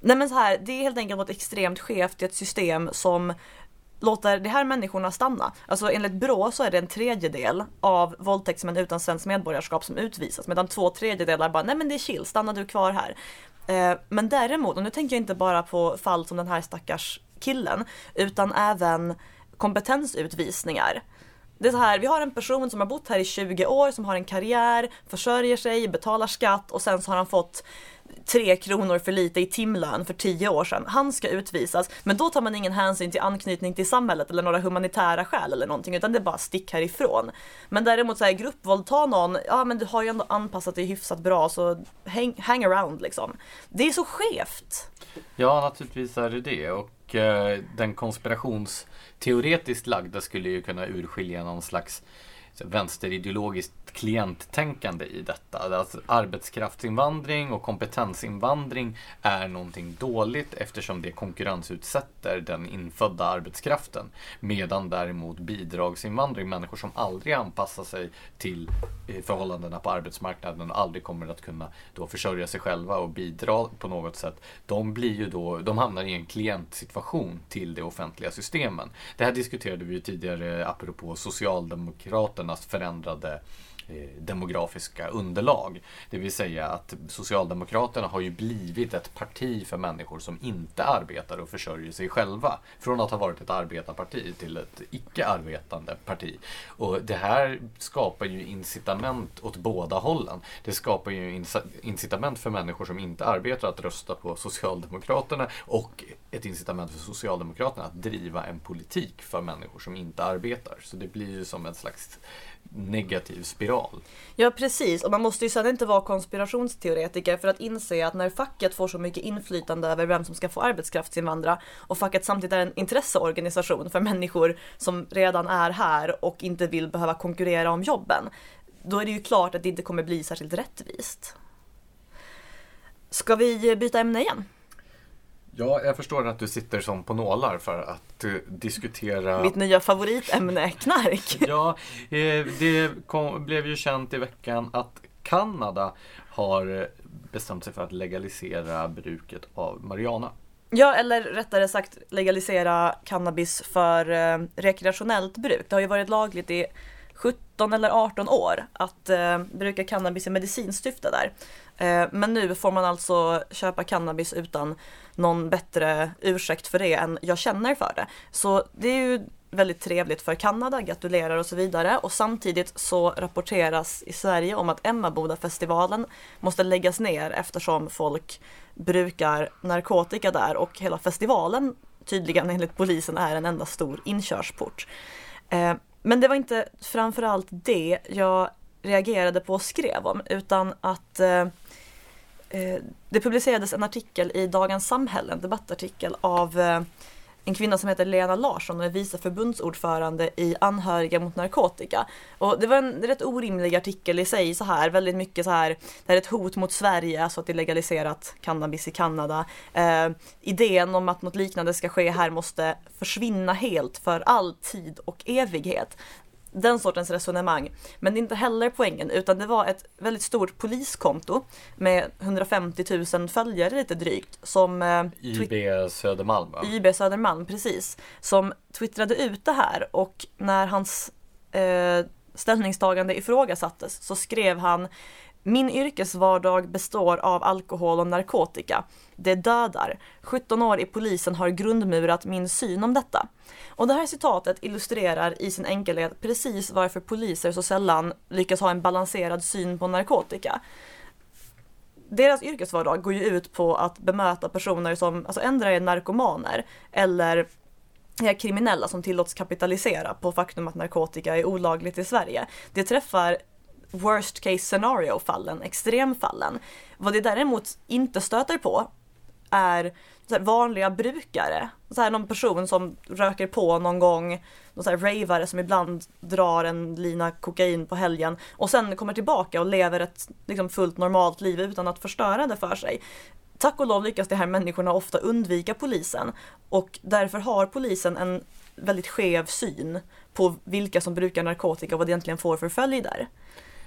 Nej men så här, det är helt enkelt något extremt skevt i ett system som låter de här människorna stanna. Alltså enligt Brå så är det en tredjedel av våldtäktsmän utan svenskt medborgarskap som utvisas medan två tredjedelar bara nej men det är chill, stanna du kvar här. Eh, men däremot, och nu tänker jag inte bara på fall som den här stackars killen utan även kompetensutvisningar. Det är så här, vi har en person som har bott här i 20 år, som har en karriär, försörjer sig, betalar skatt och sen så har han fått tre kronor för lite i timlön för tio år sedan. Han ska utvisas, men då tar man ingen hänsyn till anknytning till samhället eller några humanitära skäl eller någonting, utan det är bara stick härifrån. Men däremot så här gruppvåldta någon, ja men du har ju ändå anpassat dig hyfsat bra så hang, hang around liksom. Det är så skevt. Ja, naturligtvis är det det. Och Eh, den konspirationsteoretiskt lagda skulle ju kunna urskilja någon slags vänsterideologiskt klienttänkande i detta. Alltså, arbetskraftsinvandring och kompetensinvandring är någonting dåligt eftersom det konkurrensutsätter den infödda arbetskraften. Medan däremot bidragsinvandring, människor som aldrig anpassar sig till eh, förhållandena på arbetsmarknaden och aldrig kommer att kunna då försörja sig själva och bidra på något sätt. De blir ju då, de hamnar i en klientsituation till de offentliga systemen. Det här diskuterade vi ju tidigare apropå Socialdemokraterna Moderaternas förändrade Eh, demografiska underlag. Det vill säga att Socialdemokraterna har ju blivit ett parti för människor som inte arbetar och försörjer sig själva. Från att ha varit ett arbetarparti till ett icke-arbetande parti. Och det här skapar ju incitament åt båda hållen. Det skapar ju incitament för människor som inte arbetar att rösta på Socialdemokraterna och ett incitament för Socialdemokraterna att driva en politik för människor som inte arbetar. Så det blir ju som en slags negativ spiral. Ja precis, och man måste ju sedan inte vara konspirationsteoretiker för att inse att när facket får så mycket inflytande över vem som ska få arbetskraftsinvandra och facket samtidigt är en intresseorganisation för människor som redan är här och inte vill behöva konkurrera om jobben, då är det ju klart att det inte kommer bli särskilt rättvist. Ska vi byta ämne igen? Ja, jag förstår att du sitter som på nålar för att uh, diskutera Mitt nya favoritämne, knark. Ja, eh, det kom, blev ju känt i veckan att Kanada har eh, bestämt sig för att legalisera bruket av marijuana. Ja, eller rättare sagt legalisera cannabis för eh, rekreationellt bruk. Det har ju varit lagligt i 17 eller 18 år att eh, bruka cannabis i medicinskt syfte där. Eh, men nu får man alltså köpa cannabis utan någon bättre ursäkt för det än jag känner för det. Så det är ju väldigt trevligt för Kanada, gratulerar och så vidare. Och samtidigt så rapporteras i Sverige om att Emmaboda-festivalen måste läggas ner eftersom folk brukar narkotika där och hela festivalen tydligen enligt polisen är en enda stor inkörsport. Eh, men det var inte framförallt det jag reagerade på och skrev om utan att eh, eh, Eh, det publicerades en artikel i Dagens Samhälle, en debattartikel av eh, en kvinna som heter Lena Larsson och är vice förbundsordförande i Anhöriga mot narkotika. Och det var en rätt orimlig artikel i sig så här, väldigt mycket så här, det här är ett hot mot Sverige, alltså att det är legaliserat cannabis i Kanada. Eh, idén om att något liknande ska ske här måste försvinna helt för all tid och evighet den sortens resonemang. Men det är inte heller poängen utan det var ett väldigt stort poliskonto med 150 000 följare lite drygt som eh, IB Södermalm va? IB Södermalm, precis. Som twittrade ut det här och när hans eh, ställningstagande ifrågasattes så skrev han min yrkesvardag består av alkohol och narkotika. Det dödar. 17 år i polisen har grundmurat min syn om detta. Och det här citatet illustrerar i sin enkelhet precis varför poliser så sällan lyckas ha en balanserad syn på narkotika. Deras yrkesvardag går ju ut på att bemöta personer som alltså ändra är narkomaner eller är kriminella som tillåts kapitalisera på faktum att narkotika är olagligt i Sverige. Det träffar worst case scenario fallen, extremfallen. Vad det däremot inte stöter på är så vanliga brukare. Så här, någon person som röker på någon gång, någon så här ravare som ibland drar en lina kokain på helgen och sen kommer tillbaka och lever ett liksom, fullt normalt liv utan att förstöra det för sig. Tack och lov lyckas de här människorna ofta undvika polisen och därför har polisen en väldigt skev syn på vilka som brukar narkotika och vad det egentligen får för följder.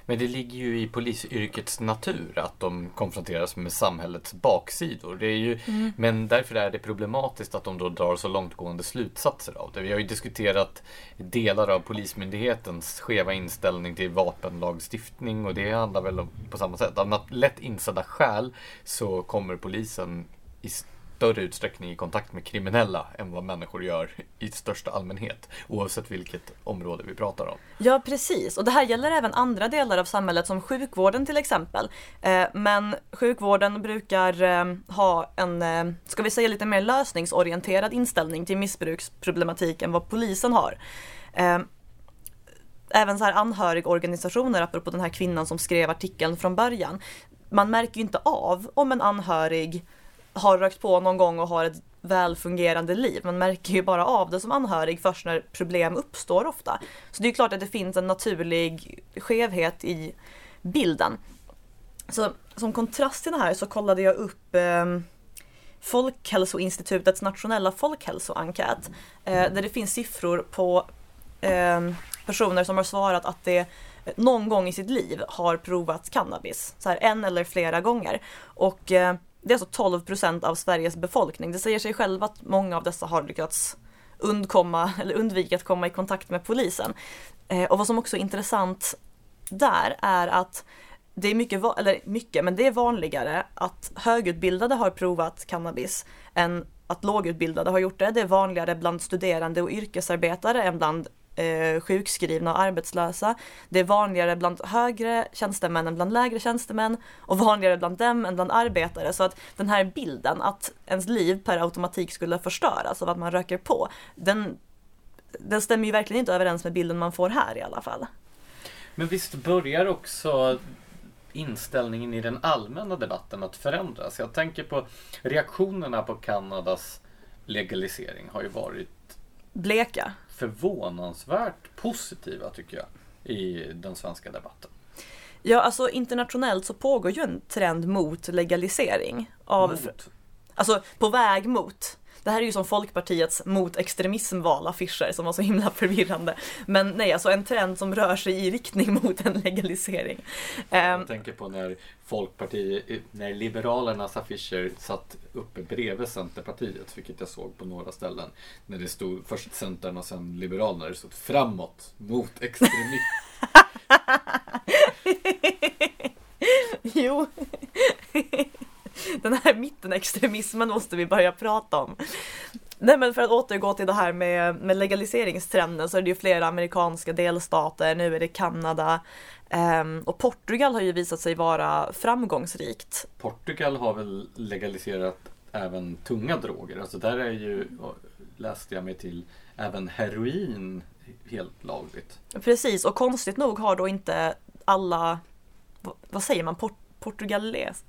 Men det ligger ju i polisyrkets natur att de konfronteras med samhällets baksidor. Det är ju, mm. Men därför är det problematiskt att de då drar så långtgående slutsatser av det. Vi har ju diskuterat delar av Polismyndighetens skeva inställning till vapenlagstiftning och det handlar väl om, på samma sätt. Av lätt insedda skäl så kommer polisen i större utsträckning i kontakt med kriminella än vad människor gör i största allmänhet. Oavsett vilket område vi pratar om. Ja, precis. Och det här gäller även andra delar av samhället som sjukvården till exempel. Eh, men sjukvården brukar eh, ha en, eh, ska vi säga lite mer lösningsorienterad inställning till missbruksproblematik än vad polisen har även så här anhörigorganisationer, apropå den här kvinnan som skrev artikeln från början. Man märker ju inte av om en anhörig har rökt på någon gång och har ett välfungerande liv. Man märker ju bara av det som anhörig först när problem uppstår ofta. Så det är klart att det finns en naturlig skevhet i bilden. Så som kontrast till det här så kollade jag upp eh, Folkhälsoinstitutets nationella folkhälsoenkät. Eh, där det finns siffror på eh, personer som har svarat att det någon gång i sitt liv har provat cannabis. Så här, en eller flera gånger. Och eh, det är alltså 12 procent av Sveriges befolkning. Det säger sig själv att många av dessa har lyckats undkomma eller undvika att komma i kontakt med polisen. Eh, och vad som också är intressant där är att det är mycket, eller mycket, men det är vanligare att högutbildade har provat cannabis än att lågutbildade har gjort det. Det är vanligare bland studerande och yrkesarbetare än bland eh, sjukskrivna och arbetslösa. Det är vanligare bland högre tjänstemän än bland lägre tjänstemän och vanligare bland dem än bland arbetare. Så att den här bilden att ens liv per automatik skulle förstöras av att man röker på, den, den stämmer ju verkligen inte överens med bilden man får här i alla fall. Men visst börjar också inställningen i den allmänna debatten att förändras. Jag tänker på reaktionerna på Kanadas legalisering har ju varit bleka förvånansvärt positiva tycker jag i den svenska debatten. Ja, alltså internationellt så pågår ju en trend mot legalisering. Av, mot. Alltså på väg mot. Det här är ju som Folkpartiets mot extremism-valaffischer som var så himla förvirrande. Men nej, alltså en trend som rör sig i riktning mot en legalisering. Jag um, tänker på när Folkpartiet, när Liberalernas affischer satt uppe bredvid Centerpartiet, vilket jag såg på några ställen. När det stod först Centern och sen Liberalerna, det stod framåt mot extremism. jo. Den här mittenextremismen måste vi börja prata om. Nej men för att återgå till det här med, med legaliseringstrenden så är det ju flera amerikanska delstater, nu är det Kanada um, och Portugal har ju visat sig vara framgångsrikt. Portugal har väl legaliserat även tunga droger, alltså där är ju, läste jag mig till, även heroin helt lagligt. Precis, och konstigt nog har då inte alla, vad säger man, port, portugales,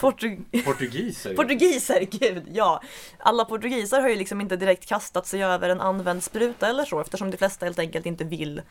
Portug portugiser? portugiser, gud ja! Alla portugiser har ju liksom inte direkt kastat sig över en använd spruta eller så eftersom de flesta helt enkelt inte vill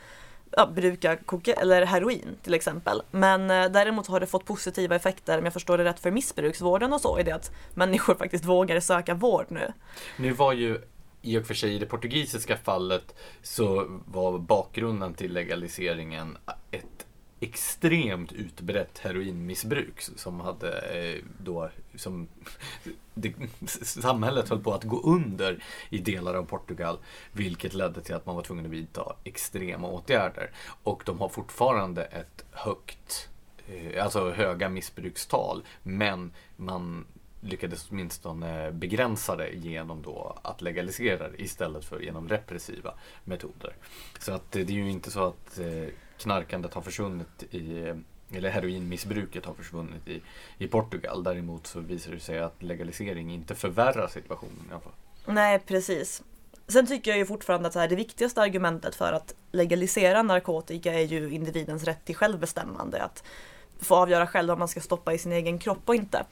ja, bruka koka eller heroin till exempel. Men eh, däremot har det fått positiva effekter, om jag förstår det rätt, för missbruksvården och så i det att människor faktiskt vågar söka vård nu. Nu var ju i och för sig i det portugisiska fallet så var bakgrunden till legaliseringen ett extremt utbrett heroinmissbruk som hade eh, då som det, samhället höll på att gå under i delar av Portugal vilket ledde till att man var tvungen att vidta extrema åtgärder och de har fortfarande ett högt eh, alltså höga missbrukstal men man lyckades åtminstone begränsa det genom då att legalisera det istället för genom repressiva metoder. Så att det är ju inte så att eh, knarkandet har försvunnit i eller heroinmissbruket har försvunnit i, i Portugal. Däremot så visar det sig att legalisering inte förvärrar situationen i alla fall. Nej, precis. Sen tycker jag ju fortfarande att så här, det viktigaste argumentet för att legalisera narkotika är ju individens rätt till självbestämmande. Att få avgöra själv vad man ska stoppa i sin egen kropp och inte.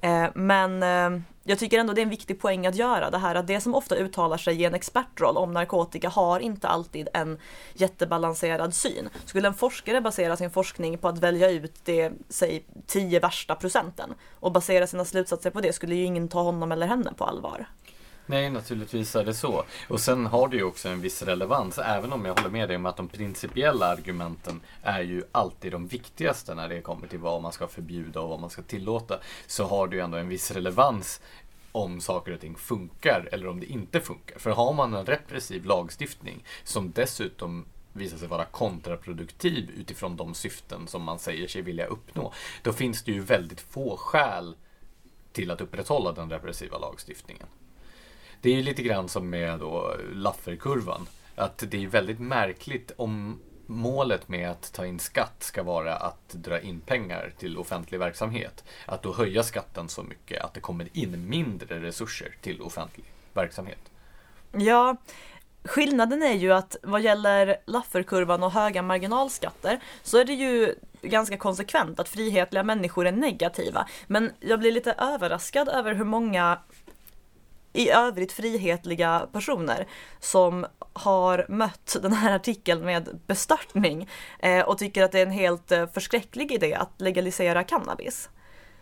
Eh, men eh, jag tycker ändå det är en viktig poäng att göra det här att det som ofta uttalar sig i en expertroll om narkotika har inte alltid en jättebalanserad syn. Skulle en forskare basera sin forskning på att välja ut de, säg tio värsta procenten och basera sina slutsatser på det skulle ju ingen ta honom eller henne på allvar. Nej, naturligtvis är det så. Och sen har det ju också en viss relevans, även om jag håller med dig om att de principiella argumenten är ju alltid de viktigaste när det kommer till vad man ska förbjuda och vad man ska tillåta. Så har det ju ändå en viss relevans om saker och ting funkar eller om det inte funkar. För har man en repressiv lagstiftning som dessutom visar sig vara kontraproduktiv utifrån de syften som man säger sig vilja uppnå, då finns det ju väldigt få skäl till att upprätthålla den repressiva lagstiftningen. Det är ju lite grann som med då Lafferkurvan. Att det är väldigt märkligt om målet med att ta in skatt ska vara att dra in pengar till offentlig verksamhet. Att då höja skatten så mycket att det kommer in mindre resurser till offentlig verksamhet. Ja, skillnaden är ju att vad gäller Lafferkurvan och höga marginalskatter så är det ju ganska konsekvent att frihetliga människor är negativa. Men jag blir lite överraskad över hur många i övrigt frihetliga personer som har mött den här artikeln med bestörtning eh, och tycker att det är en helt eh, förskräcklig idé att legalisera cannabis.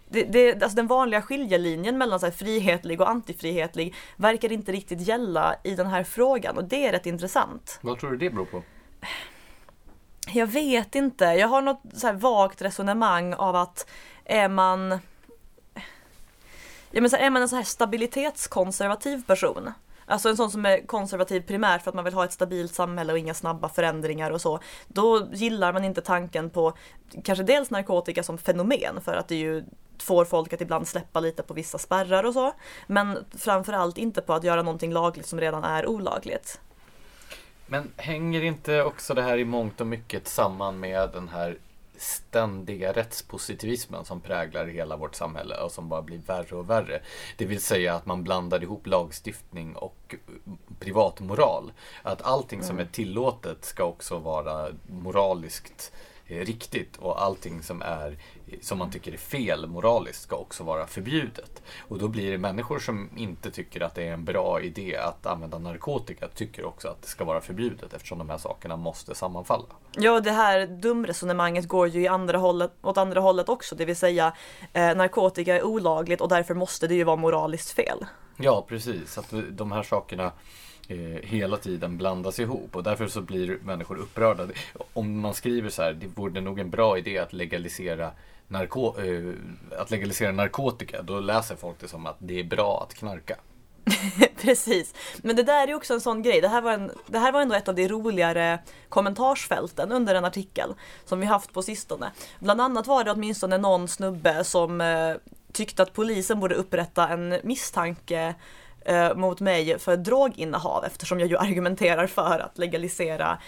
Det, det, alltså den vanliga skiljelinjen mellan så frihetlig och antifrihetlig verkar inte riktigt gälla i den här frågan och det är rätt intressant. Vad tror du det beror på? Jag vet inte. Jag har något så här vagt resonemang av att är man Ja men så här, är man en sån här stabilitetskonservativ person Alltså en sån som är konservativ primärt för att man vill ha ett stabilt samhälle och inga snabba förändringar och så. Då gillar man inte tanken på kanske dels narkotika som fenomen för att det ju får folk att ibland släppa lite på vissa spärrar och så. Men framförallt inte på att göra någonting lagligt som redan är olagligt. Men hänger inte också det här i mångt och mycket samman med den här ständiga rättspositivismen som präglar hela vårt samhälle och som bara blir värre och värre. Det vill säga att man blandar ihop lagstiftning och privatmoral. Att allting som mm. är tillåtet ska också vara moraliskt riktigt och allting som är som man tycker är fel moraliskt ska också vara förbjudet. Och då blir det människor som inte tycker att det är en bra idé att använda narkotika tycker också att det ska vara förbjudet eftersom de här sakerna måste sammanfalla. Ja, det här dumresonemanget går ju i andra hållet, åt andra hållet också, det vill säga eh, narkotika är olagligt och därför måste det ju vara moraliskt fel. Ja, precis. Att de här sakerna eh, Eh, hela tiden blandas ihop och därför så blir människor upprörda. Om man skriver så här, det vore nog en bra idé att legalisera narko eh, att legalisera narkotika, då läser folk det som att det är bra att knarka. Precis, men det där är också en sån grej. Det här, var en, det här var ändå ett av de roligare kommentarsfälten under en artikel som vi haft på sistone. Bland annat var det åtminstone någon snubbe som eh, tyckte att polisen borde upprätta en misstanke eh, mot mig för droginnehav eftersom jag ju argumenterar för att legalisera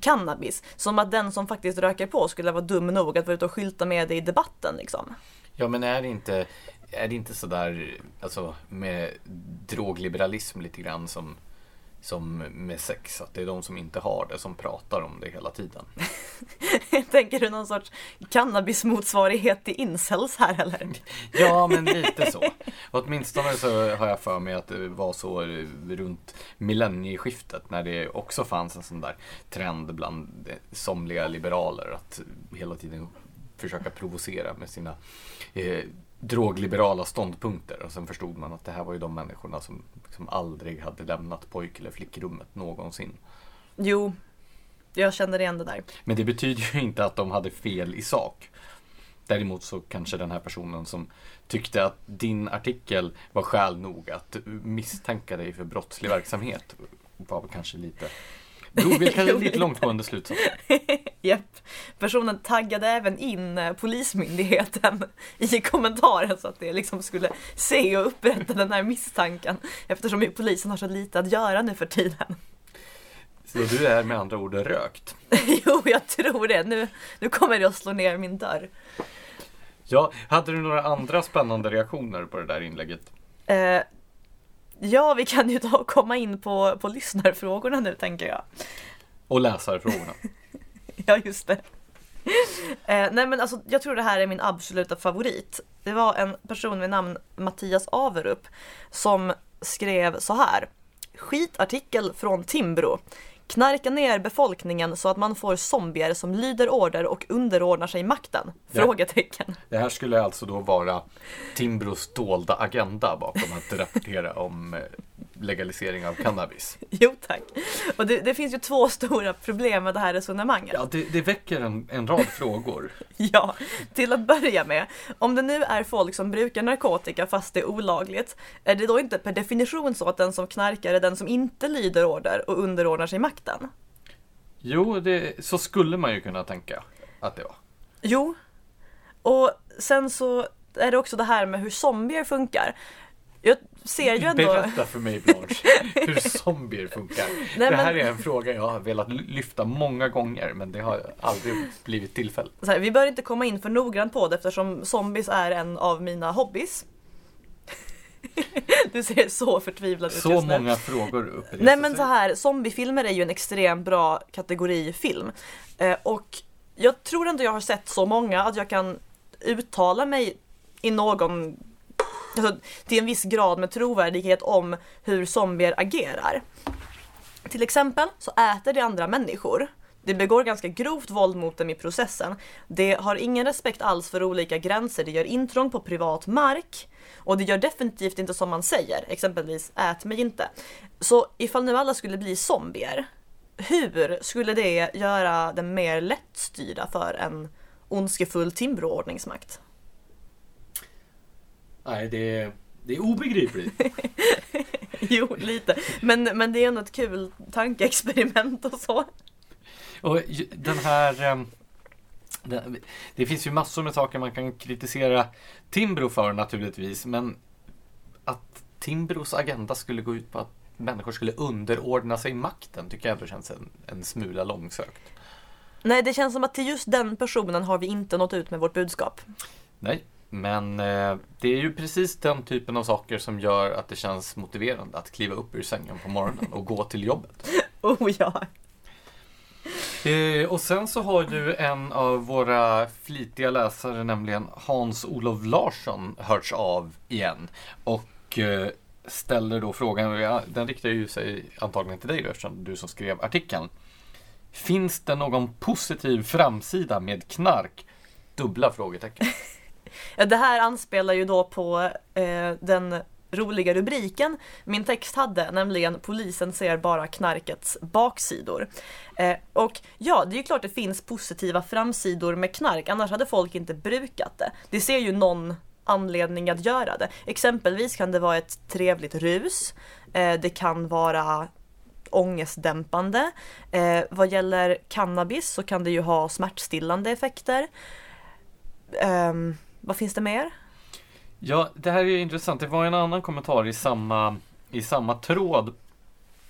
cannabis. Som att den som faktiskt röker på skulle vara dum nog att vara ute och skylta med det i debatten liksom. Ja men är det inte, är det inte sådär, alltså med drogliberalism lite grann som som med sex, att det är de som inte har det som pratar om det hela tiden. Tänker du någon sorts cannabismotsvarighet till incels här eller? ja, men lite så. Åtminstone så har jag för mig att det var så runt millennieskiftet när det också fanns en sån där trend bland somliga liberaler att hela tiden försöka provocera med sina eh, drogliberala ståndpunkter och sen förstod man att det här var ju de människorna som liksom aldrig hade lämnat pojk eller flickrummet någonsin. Jo, jag känner igen det där. Men det betyder ju inte att de hade fel i sak. Däremot så kanske den här personen som tyckte att din artikel var skäl nog att misstänka dig för brottslig verksamhet var kanske lite drog väl kanske lite långtgående slutsatser. Japp. Personen taggade även in eh, Polismyndigheten i kommentaren så att det liksom skulle se och upprätta den här misstanken eftersom ju polisen har så lite att göra nu för tiden. Så du är med andra ord rökt? jo, jag tror det. Nu, nu kommer det att slå ner min dörr. Ja, hade du några andra spännande reaktioner på det där inlägget? Eh, ja, vi kan ju ta och komma in på, på lyssnarfrågorna nu tänker jag. Och läsarfrågorna. ja, just det. Eh, nej men alltså jag tror det här är min absoluta favorit. Det var en person vid namn Mattias Averup som skrev så här. Skitartikel från Timbro. Knarka ner befolkningen så att man får zombier som lyder order och underordnar sig makten? Frågetecken. Det här skulle alltså då vara Timbros dolda agenda bakom att rapportera om eh, legalisering av cannabis. Jo tack. Och det, det, finns ju två stora problem med det här resonemanget. Ja, det, det väcker en, en rad frågor. ja, till att börja med. Om det nu är folk som brukar narkotika fast det är olagligt, är det då inte per definition så att den som knarkar är den som inte lyder order och underordnar sig makten? Jo, det, så skulle man ju kunna tänka att det var. Jo, och sen så är det också det här med hur zombier funkar. Jag ser ju ändå... Berätta för mig Blanche hur zombier funkar. Nej, det här men... är en fråga jag har velat lyfta många gånger men det har aldrig blivit tillfälle. Här, vi bör inte komma in för noggrant på det eftersom zombies är en av mina hobbys. Du ser så förtvivlad ut Så just många frågor uppe Nej men så här, zombiefilmer är ju en extremt bra kategori film. Eh, och jag tror ändå jag har sett så många att jag kan uttala mig i någon alltså, till en viss grad med trovärdighet om hur zombier agerar. Till exempel så äter de andra människor. Det begår ganska grovt våld mot dem i processen. Det har ingen respekt alls för olika gränser. Det gör intrång på privat mark. Och det gör definitivt inte som man säger, exempelvis ät mig inte. Så ifall nu alla skulle bli zombier, hur skulle det göra dem mer lättstyrda för en ondskefull Timbro-ordningsmakt? Nej, det är, det är obegripligt. jo, lite. Men, men det är ändå ett kul tankeexperiment och så. Och den här... Ehm, det finns ju massor med saker man kan kritisera Timbro för naturligtvis, men att Timbros agenda skulle gå ut på att människor skulle underordna sig makten tycker jag ändå känns en, en smula långsökt. Nej, det känns som att till just den personen har vi inte nått ut med vårt budskap. Nej, men eh, det är ju precis den typen av saker som gör att det känns motiverande att kliva upp ur sängen på morgonen och gå till jobbet. Oh ja! Eh, och sen så har ju en av våra flitiga läsare, nämligen Hans-Olof Larsson, hörts av igen. Och eh, ställer då frågan, den riktar ju sig antagligen till dig då, eftersom du som skrev artikeln. Finns det någon positiv framsida med knark? Dubbla frågetecken. Ja, det här anspelar ju då på eh, den roliga rubriken min text hade, nämligen polisen ser bara knarkets baksidor. Eh, och ja, det är ju klart det finns positiva framsidor med knark, annars hade folk inte brukat det. Det ser ju någon anledning att göra det. Exempelvis kan det vara ett trevligt rus, eh, det kan vara ångestdämpande. Eh, vad gäller cannabis så kan det ju ha smärtstillande effekter. Um, vad finns det mer? Ja, det här är intressant. Det var en annan kommentar i samma, i samma tråd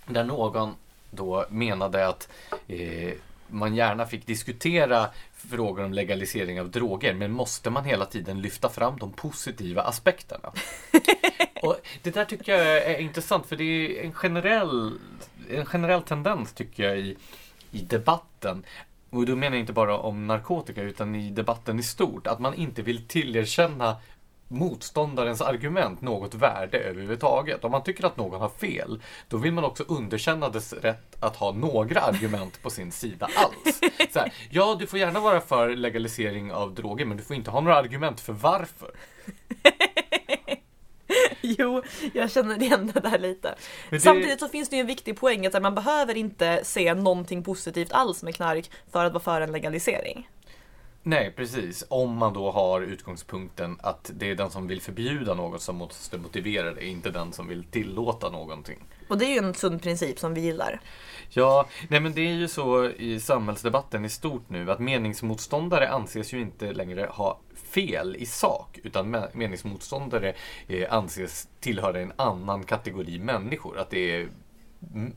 där någon då menade att eh, man gärna fick diskutera frågor om legalisering av droger, men måste man hela tiden lyfta fram de positiva aspekterna? Och det där tycker jag är intressant, för det är en generell, en generell tendens tycker jag i, i debatten och då menar jag inte bara om narkotika utan i debatten i stort, att man inte vill tillerkänna motståndarens argument något värde överhuvudtaget. Om man tycker att någon har fel, då vill man också underkänna dess rätt att ha några argument på sin sida alls. Så här, ja, du får gärna vara för legalisering av droger, men du får inte ha några argument för varför. Jo, jag känner igen det där lite. det- Samtidigt så finns det ju en viktig poäng att man behöver inte se någonting positivt alls med knark för att vara för en legalisering. Nej, precis. Om man då har utgångspunkten att det är den som vill förbjuda något som måste motivera det, inte den som vill tillåta någonting. Och det är ju en sund princip som vi gillar. Ja, nej men det är ju så i samhällsdebatten i stort nu att meningsmotståndare anses ju inte längre ha fel i sak utan me- meningsmotståndare eh, anses tillhöra en annan kategori människor. Att det är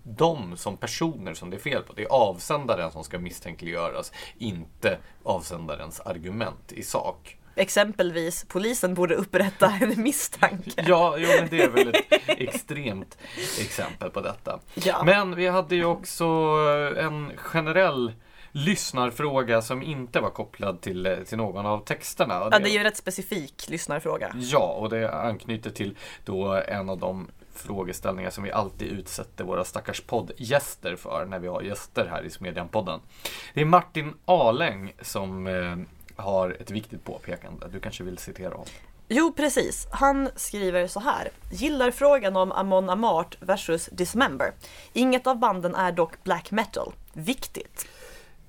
de som personer som det är fel på. Det är avsändaren som ska misstänkliggöras, inte avsändarens argument i sak. Exempelvis, polisen borde upprätta en misstanke. Ja, jo, men det är väl ett extremt exempel på detta. Ja. Men vi hade ju också en generell lyssnarfråga som inte var kopplad till, till någon av texterna. Ja, det är ju en rätt specifik lyssnarfråga. Ja, och det anknyter till då en av de frågeställningar som vi alltid utsätter våra stackars poddgäster för när vi har gäster här i Smedjan-podden. Det är Martin Aläng som eh, har ett viktigt påpekande. Du kanske vill citera honom? Jo, precis. Han skriver så här. Gillar frågan om Amon Amart versus Dismember. Inget av banden är dock black metal. Viktigt.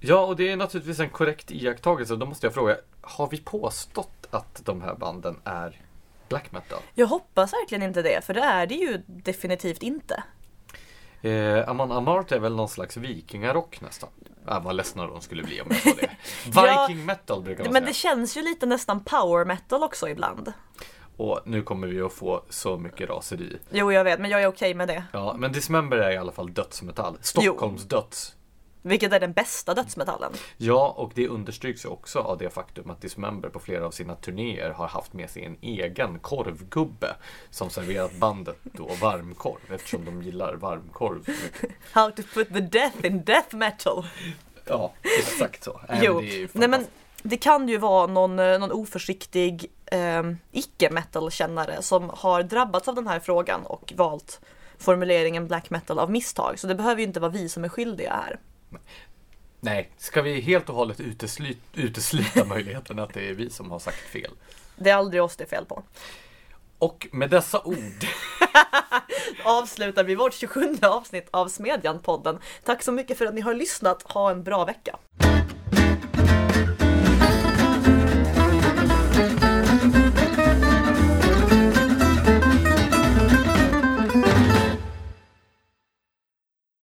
Ja, och det är naturligtvis en korrekt iakttagelse. Då måste jag fråga, har vi påstått att de här banden är black metal? Jag hoppas verkligen inte det, för det är det ju definitivt inte. Eh, Amon Amart är väl någon slags vikingarock nästan. Äh, vad ledsna de skulle bli om jag sa det. Ja, Viking metal brukar man Men säga. det känns ju lite nästan power metal också ibland. Och nu kommer vi att få så mycket raseri. Jo, jag vet, men jag är okej med det. Ja, men Dismember är i alla fall dödsmetall. Stockholms döds. Vilket är den bästa dödsmetallen. Ja, och det understryks ju också av det faktum att Dismember på flera av sina turnéer har haft med sig en egen korvgubbe som serverat bandet då varmkorv eftersom de gillar varmkorv. How to put the death in death metal. Ja, exakt så. Jo, det nej men det kan ju vara någon, eh, någon oförsiktig eh, icke-metal-kännare som har drabbats av den här frågan och valt formuleringen black metal av misstag. Så det behöver ju inte vara vi som är skyldiga här. Nej, ska vi helt och hållet utesluta, utesluta möjligheten att det är vi som har sagt fel? Det är aldrig oss det är fel på. Och med dessa ord Avslutar vi vårt 27 avsnitt av Smedjan-podden. Tack så mycket för att ni har lyssnat. Ha en bra vecka.